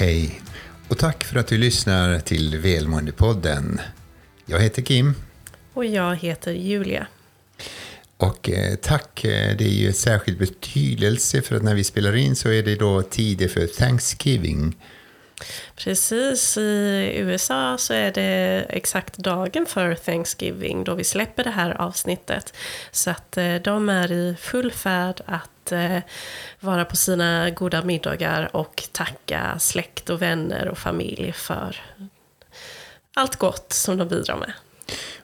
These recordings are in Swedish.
Hej och tack för att du lyssnar till Välmåendepodden. Jag heter Kim. Och jag heter Julia. Och eh, tack, eh, det är ju ett särskild betydelse för att när vi spelar in så är det då tider för Thanksgiving. Precis, i USA så är det exakt dagen för Thanksgiving då vi släpper det här avsnittet. Så att eh, de är i full färd att Eh, vara på sina goda middagar och tacka släkt och vänner och familj för allt gott som de bidrar med.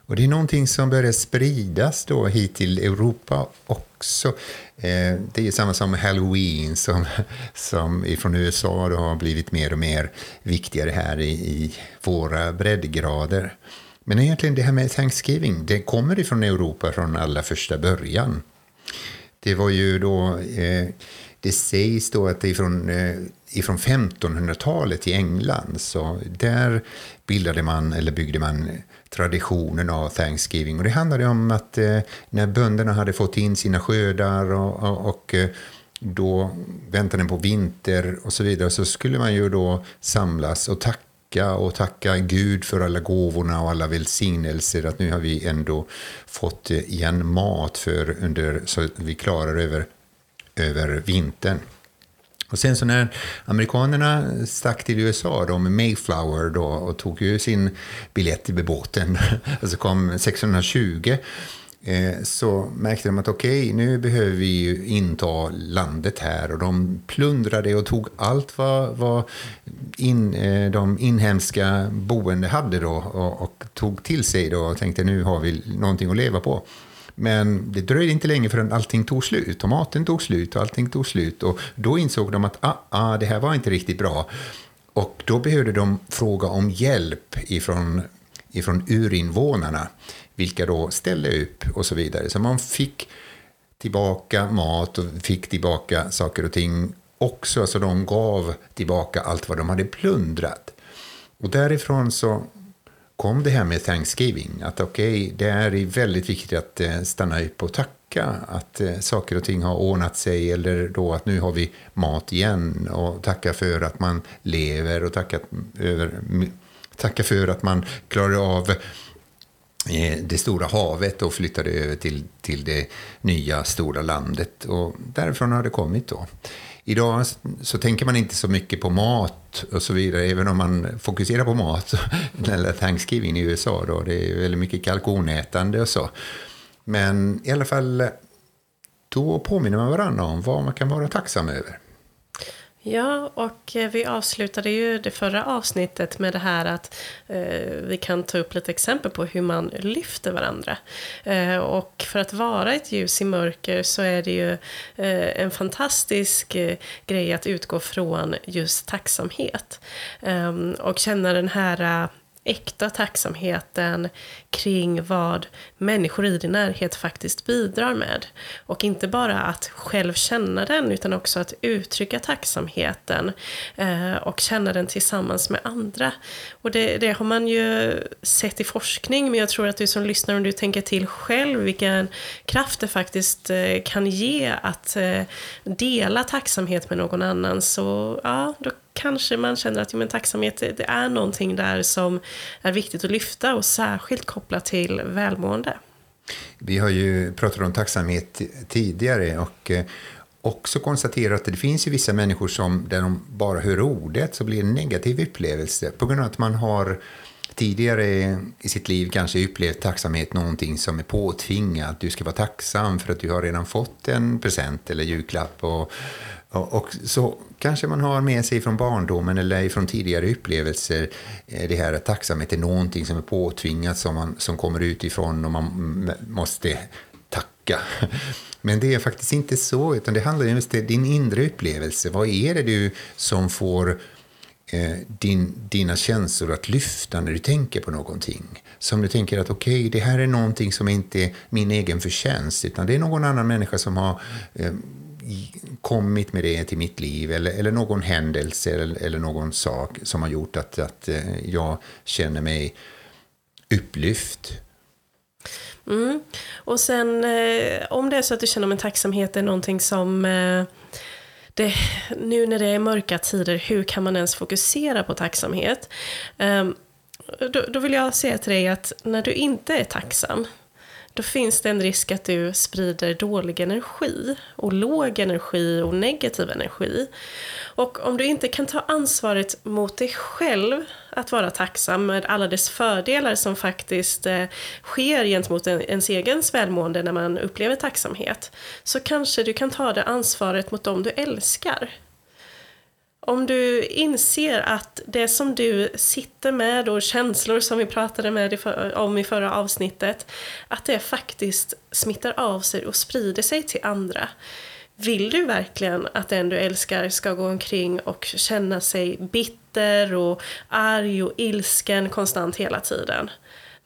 Och det är någonting som börjar spridas då hit till Europa också. Eh, det är samma som Halloween som, som från USA då har blivit mer och mer viktigare här i, i våra breddgrader. Men egentligen det här med Thanksgiving, det kommer ifrån Europa från allra första början. Det var ju då, eh, det sägs då att det är från, eh, ifrån 1500-talet i England, så där bildade man, eller byggde man traditionen av Thanksgiving. Och det handlade om att eh, när bönderna hade fått in sina skördar och, och, och eh, då väntade på vinter och så vidare så skulle man ju då samlas och tacka och tacka Gud för alla gåvorna och alla välsignelser att nu har vi ändå fått eh, igen mat för under, så vi klarar över, över vintern. Och sen så när amerikanerna stack till USA då med Mayflower då och tog ju sin biljett till båten, alltså kom 1620, Eh, så märkte de att okej, okay, nu behöver vi ju inta landet här och de plundrade och tog allt vad, vad in, eh, de inhemska boende hade då och, och, tog till sig då och tänkte nu har vi någonting att leva på. Men det dröjde inte länge förrän allting tog slut. Tomaten tog slut och allting tog slut. Och då insåg de att ah, ah, det här var inte riktigt bra. Och då behövde de fråga om hjälp ifrån, ifrån urinvånarna, vilka då ställde upp och så vidare. Så man fick tillbaka mat och fick tillbaka saker och ting också, så de gav tillbaka allt vad de hade plundrat. Och därifrån så kom det här med Thanksgiving. Att okej, okay, det är väldigt viktigt att eh, stanna upp och tacka. Att eh, saker och ting har ordnat sig eller då att nu har vi mat igen. Och tacka för att man lever och tacka, över, tacka för att man klarar av eh, det stora havet och flyttade över till, till det nya stora landet. Och därifrån har det kommit då. Idag så tänker man inte så mycket på mat och så vidare, även om man fokuserar på mat, eller Thanksgiving i USA då, det är väldigt mycket kalkonätande och så. Men i alla fall, eh, då påminner man varandra om vad man kan vara tacksam över. Ja, och eh, vi avslutade ju det förra avsnittet med det här att eh, vi kan ta upp lite exempel på hur man lyfter varandra. Eh, och för att vara ett ljus i mörker så är det ju eh, en fantastisk eh, grej att utgå från just tacksamhet. Ehm, och känna den här eh, äkta tacksamheten kring vad människor i din närhet faktiskt bidrar med. Och inte bara att själv känna den, utan också att uttrycka tacksamheten eh, och känna den tillsammans med andra. Och det, det, har man ju sett i forskning, men jag tror att du som lyssnar, om du tänker till själv, vilken kraft det faktiskt eh, kan ge att eh, dela tacksamhet med någon annan, så ja, då kanske man känner att ja, men tacksamhet det är någonting där som är viktigt att lyfta och särskilt kopplat till välmående. Vi har ju pratat om tacksamhet tidigare och eh, också konstaterat att det finns ju vissa människor som där de bara hör ordet så blir det en negativ upplevelse på grund av att man har tidigare i sitt liv kanske upplevt tacksamhet någonting som är påtvingat. Du ska vara tacksam för att du har redan fått en present eller julklapp och, och, och, så kanske man har med sig från barndomen eller från tidigare upplevelser eh, det här att tacksamhet är någonting som är påtvingat som, man, som kommer utifrån och man måste tacka. Men det är faktiskt inte så, utan det handlar just om din inre upplevelse. Vad är det du som får eh, din, dina känslor att lyfta när du tänker på någonting? Som du tänker att okej, okay, det här är någonting som inte är min egen förtjänst, utan det är någon annan människa som har eh, kommit med det till mitt liv eller, eller någon händelse eller, eller, någon sak som har gjort att, att eh, jag känner mig upplyft. Mm. Och sen eh, om det är så att du känner med tacksamhet är någonting som eh, det, nu när det är mörka tider, hur kan man ens fokusera på tacksamhet? Ehm, då, då vill jag säga till dig att när du inte är tacksam, då finns det en risk att du sprider dålig energi och låg energi och negativ energi. Och om du inte kan ta ansvaret mot dig själv att vara tacksam med alla dess fördelar som faktiskt eh, sker gentemot en, ens egen välmående när man upplever tacksamhet, så kanske du kan ta det ansvaret mot dem du älskar. Om du inser att det som du sitter med och känslor som vi pratade med om i förra avsnittet, att det faktiskt smittar av sig och sprider sig till andra. Vill du verkligen att den du älskar ska gå omkring och känna sig bitter och arg och ilsken konstant hela tiden?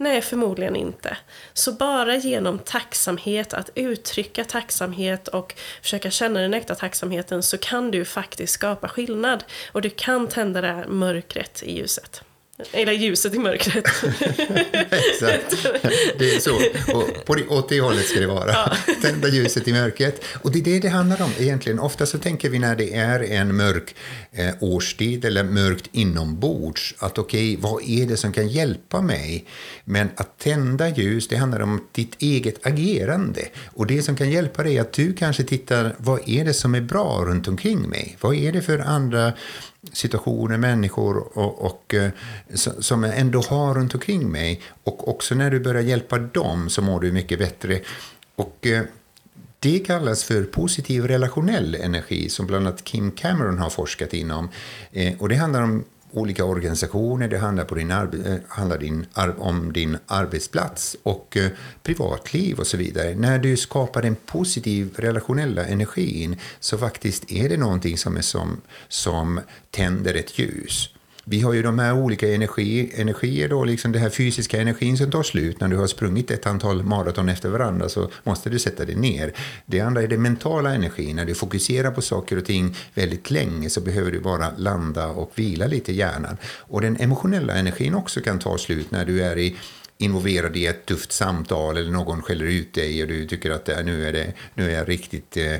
Nej, förmodligen inte. Så bara genom tacksamhet, att uttrycka tacksamhet och försöka känna den äkta tacksamheten så kan du faktiskt skapa skillnad. Och du kan tända det här mörkret i ljuset. Eller ljuset i mörkret. Exakt. Det är så. Och på det, åt det hållet ska det vara. Ja. Tända ljuset i mörkret. Och det är det det handlar om egentligen. Ofta så tänker vi när det är en mörk eh, årstid eller mörkt inombords att okej, okay, vad är det som kan hjälpa mig? Men att tända ljus, det handlar om ditt eget agerande. Och det som kan hjälpa dig är att du kanske tittar, vad är det som är bra runt omkring mig? Vad är det för andra situationer, människor och, och, eh, som jag ändå har runt omkring mig. Och också när du börjar hjälpa dem så mår du mycket bättre. Och eh, det kallas för positiv relationell energi som bland annat Kim Cameron har forskat inom. Eh, och det handlar om olika organisationer, det handlar, på din eh, handlar din, om din arbetsplats och eh, privatliv och så vidare. När du skapar den positiv relationella energin så faktiskt är det någonting som, är som, som tänder ett ljus. Vi har ju de här olika energi, energier, då, liksom den här fysiska energin som tar slut. När du har sprungit ett antal maraton efter varandra så måste du sätta dig ner. Det andra är den mentala energin. När du fokuserar på saker och ting väldigt länge så behöver du bara landa och vila lite i hjärnan. Och den emotionella energin också kan ta slut när du är i involverad i ett tufft samtal eller någon skäller ut dig och du tycker att nu är, det, nu är jag riktigt eh,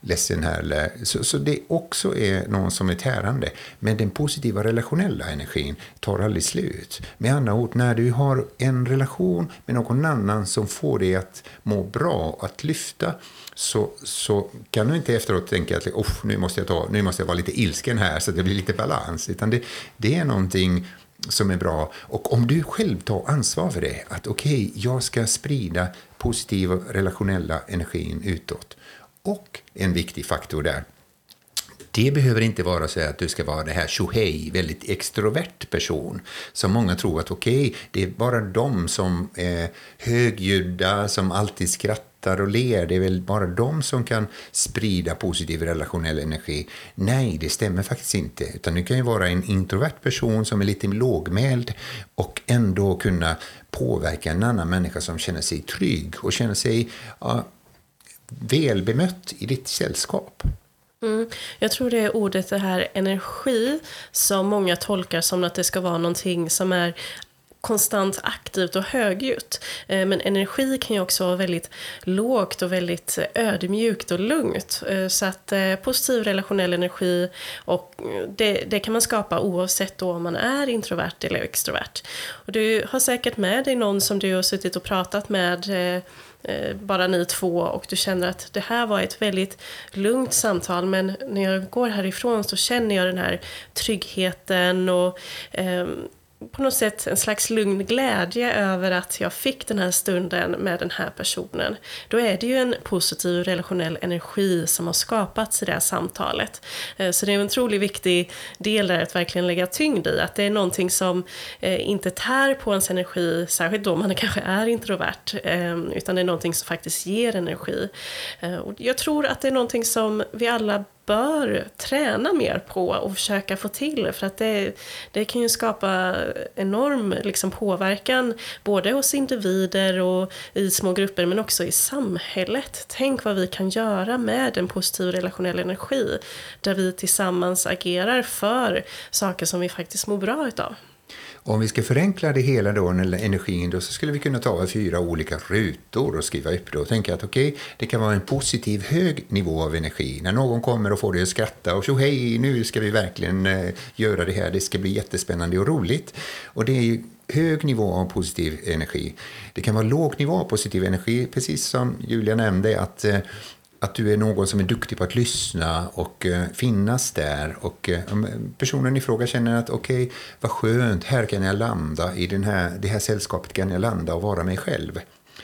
ledsen här. Så, så det också är någon som är tärande. Men den positiva relationella energin tar aldrig slut. Med andra ord, när du har en relation med någon annan som får dig att må bra, att lyfta, så, så kan du inte efteråt tänka att nu, måste jag ta, nu måste jag vara lite ilsken här så att det blir lite balans. Utan det, det är någonting som är bra. Och om du själv tar ansvar för det, att okej, okay, jag ska sprida positiva relationella energin utåt. Och en viktig faktor där, det behöver inte vara så att du ska vara det här tjohej, väldigt extrovert person. Som många tror att okej, okay, det är bara de som är högljudda, som alltid skrattar skrattar och ler, det är väl bara de som kan sprida positiv relationell energi. Nej, det stämmer faktiskt inte. Utan du kan ju vara en introvert person som är lite lågmäld och ändå kunna påverka en annan människa som känner sig trygg och känner sig ja, välbemött i ditt sällskap. Mm. Jag tror det är ordet det här energi som många tolkar som att det ska vara någonting som är konstant aktivt och högljutt. Eh, men energi kan ju också vara väldigt lågt och väldigt eh, ödmjukt och lugnt. Eh, så att positiv relationell energi, och det, det kan man skapa oavsett då om man är introvert eller extrovert. Och du har säkert med dig någon som du har suttit och pratat med bara ni två och du känner att det här var ett väldigt lugnt samtal men när jag går härifrån så känner jag den här tryggheten och eh, på något sätt en slags lugn glädje över att jag fick den här stunden med den här personen. Då är det ju en positiv relationell energi som har skapats i det här samtalet. Eh, så det är en otroligt viktig del där att verkligen lägga tyngd i, att det är någonting som eh, inte tär på ens energi, särskilt då man kanske är introvert, ehm, utan det är någonting som faktiskt ger energi. Eh, och jag tror att det är någonting som vi alla bör träna mer på och försöka få till. För att det, det kan ju skapa enorm liksom, påverkan både hos individer och i små grupper men också i samhället. Tänk vad vi kan göra med en positiv relationell energi där vi tillsammans agerar för saker som vi faktiskt mår bra utav. Om vi ska förenkla det hela då, energin, då, så skulle vi kunna ta fyra olika rutor och skriva upp det och tänka att okej, okay, det kan vara en positiv hög nivå av energi. När någon kommer och får dig att skratta och så hej, nu ska vi verkligen eh, göra det här, det ska bli jättespännande och roligt. Och det är ju hög nivå av positiv energi. Det kan vara låg nivå av positiv energi, precis som Julia nämnde, att eh, att du är någon som är duktig på att lyssna och eh, finnas där. Och eh, eh personen i fråga känner att okej, okay, vad skönt, här kan jag landa, i den här, det här sällskapet kan jag landa och vara mig själv.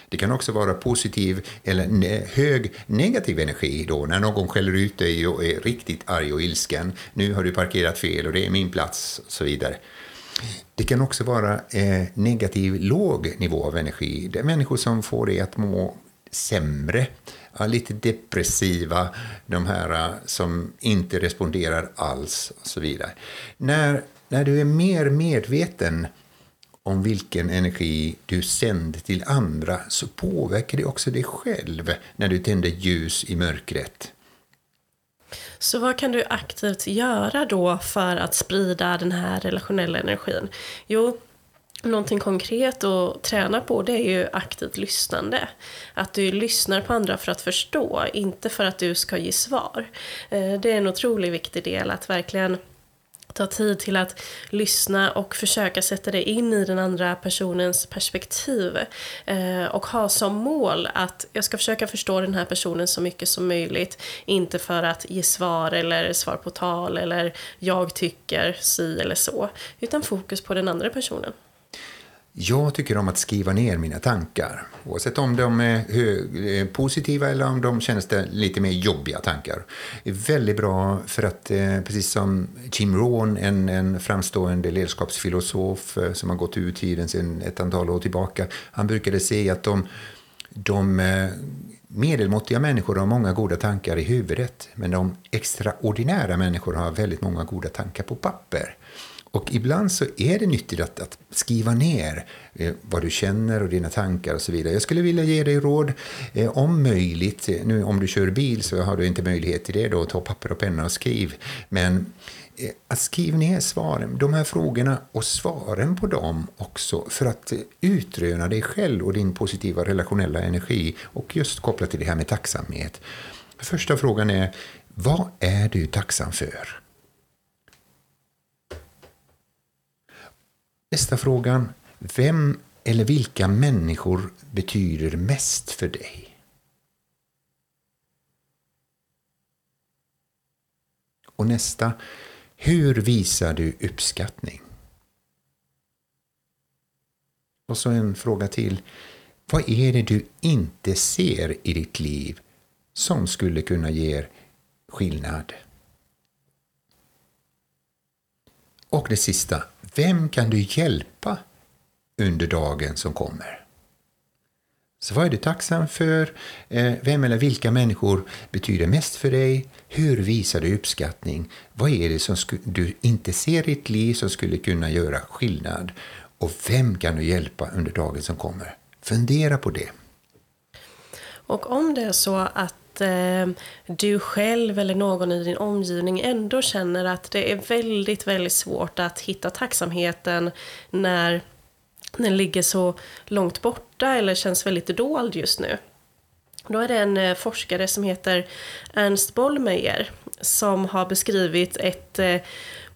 Det kan också vara positiv eller ne hög negativ energi då när någon skäller ut dig och är riktigt arg och ilsken. Nu har du parkerat fel och det är min plats och så vidare. Det kan också vara eh, negativ låg nivå av energi. Det är människor som får dig att må sämre ja, lite depressiva, de här äh, som inte responderar alls och så vidare. När, när du är mer medveten om vilken energi du sänder till andra så påverkar det också dig själv när du tänder ljus i mörkret. Så vad kan du aktivt göra då för att sprida den här relationella energin? Jo, Någonting konkret att träna på det är ju aktivt lyssnande. Att du lyssnar på andra för att förstå, inte för att du ska ge svar. Eh, det är en otroligt viktig del att verkligen ta tid till att lyssna och försöka sätta dig in i den andra personens perspektiv. Eh, och ha som mål att jag ska försöka förstå den här personen så mycket som möjligt. Inte för att ge svar eller svar på tal eller jag tycker si eller så. Utan fokus på den andra personen. Jag tycker om att skriva ner mina tankar. Oavsett om de är eh, positiva eller om de känns det lite mer jobbiga tankar. Det är väldigt bra för att, eh, precis som Jim Rohn, en, en framstående ledarskapsfilosof eh, som har gått ur tiden sedan ett antal år tillbaka, han brukade säga att de, de eh, medelmåttiga människor har många goda tankar i huvudet, men de extraordinära människor har väldigt många goda tankar på papper. Och ibland så är det nyttigt att, att skriva ner eh, vad du känner och dina tankar och så vidare. Jag skulle vilja ge dig råd, eh, om möjligt, eh, nu om du kör bil så har du inte möjlighet till det då, ta papper och penna och skriv. Men eh, att skriva ner svaren, de här frågorna och svaren på dem också för att eh, utröna dig själv och din positiva relationella energi och just kopplat till det här med tacksamhet. Första frågan är, vad är du tacksam för? Nästa frågan. Vem eller vilka människor betyder mest för dig? Och nästa. Hur visar du uppskattning? Och så en fråga till. Vad är det du inte ser i ditt liv som skulle kunna ge skillnad? Och det sista. Vem kan du hjälpa under dagen som kommer? Så vad är du tacksam för? Eh, vem eller vilka människor betyder mest för dig? Hur visar du uppskattning? Vad är det som du inte ser i ditt liv som skulle kunna göra skillnad? Och vem kan du hjälpa under dagen som kommer? Fundera på det. Och om det är så att eh, du själv eller någon i din omgivning ändå känner att det är väldigt, väldigt svårt att hitta tacksamheten när den ligger så långt borta eller känns väldigt dold just nu. Då är det en eh, forskare som heter Ernst Bollmeier som har beskrivit ett eh,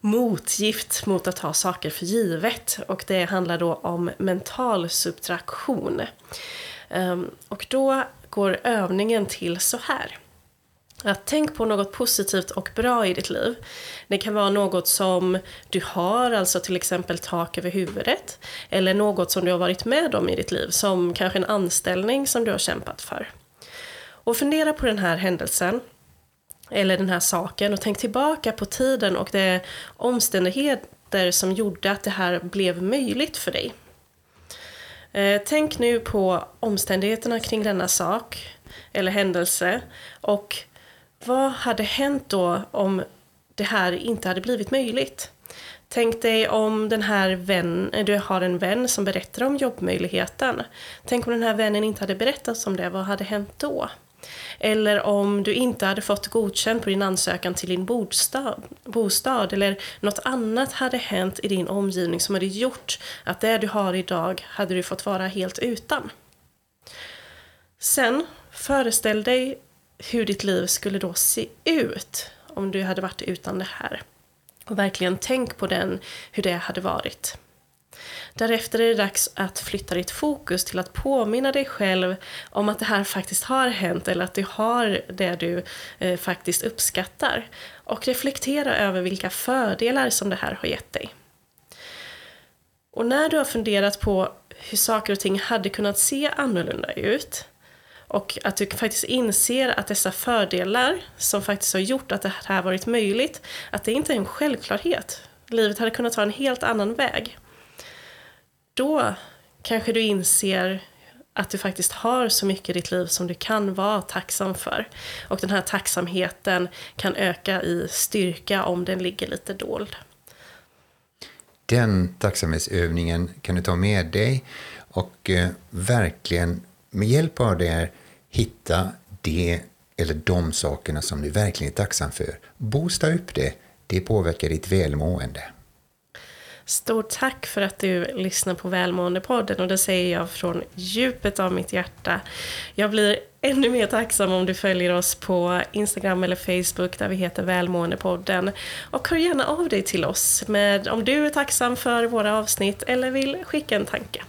motgift mot att ta saker för givet. Och det handlar då om mental subtraktion. Um, och då går övningen till så här. Att tänk på något positivt och bra i ditt liv. Det kan vara något som du har, alltså till exempel tak över huvudet. Eller något som du har varit med om i ditt liv, som kanske en anställning som du har kämpat för. Och fundera på den här händelsen, eller den här saken, och tänk tillbaka på tiden och de omständigheter som gjorde att det här blev möjligt för dig. Eh, tänk nu på omständigheterna kring denna sak eller händelse och vad hade hänt då om det här inte hade blivit möjligt? Tänk dig om den här vän, eh, du har en vän som berättar om jobbmöjligheten. Tänk om den här vännen inte hade berättat om det, vad hade hänt då? Eller om du inte hade fått godkänt på din ansökan till din bostad, bostad eller något annat hade hänt i din omgivning som hade gjort att det du har idag hade du fått vara helt utan. Sen, föreställ dig hur ditt liv skulle då se ut om du hade varit utan det här. Och verkligen tänk på den, hur det hade varit. Därefter är det dags att flytta ditt fokus till att påminna dig själv om att det här faktiskt har hänt eller att du har det du eh, faktiskt uppskattar. Och reflektera över vilka fördelar som det här har gett dig. Och när du har funderat på hur saker och ting hade kunnat se annorlunda ut och att du faktiskt inser att dessa fördelar som faktiskt har gjort att det här varit möjligt, att det inte är en självklarhet. Livet hade kunnat ta en helt annan väg då kanske du inser att du faktiskt har så mycket i ditt liv som du kan vara tacksam för. Och den här tacksamheten kan öka i styrka om den ligger lite dold. Den tacksamhetsövningen kan du ta med dig och eh, verkligen med hjälp av det här hitta det eller de sakerna som du verkligen är tacksam för. Boosta upp det, det påverkar ditt välmående. Stort tack för att du lyssnar på Välmående-podden och det säger jag från djupet av mitt hjärta. Jag blir ännu mer tacksam om du följer oss på Instagram eller Facebook där vi heter Välmåendepodden. Och hör gärna av dig till oss med om du är tacksam för våra avsnitt eller vill skicka en tanke.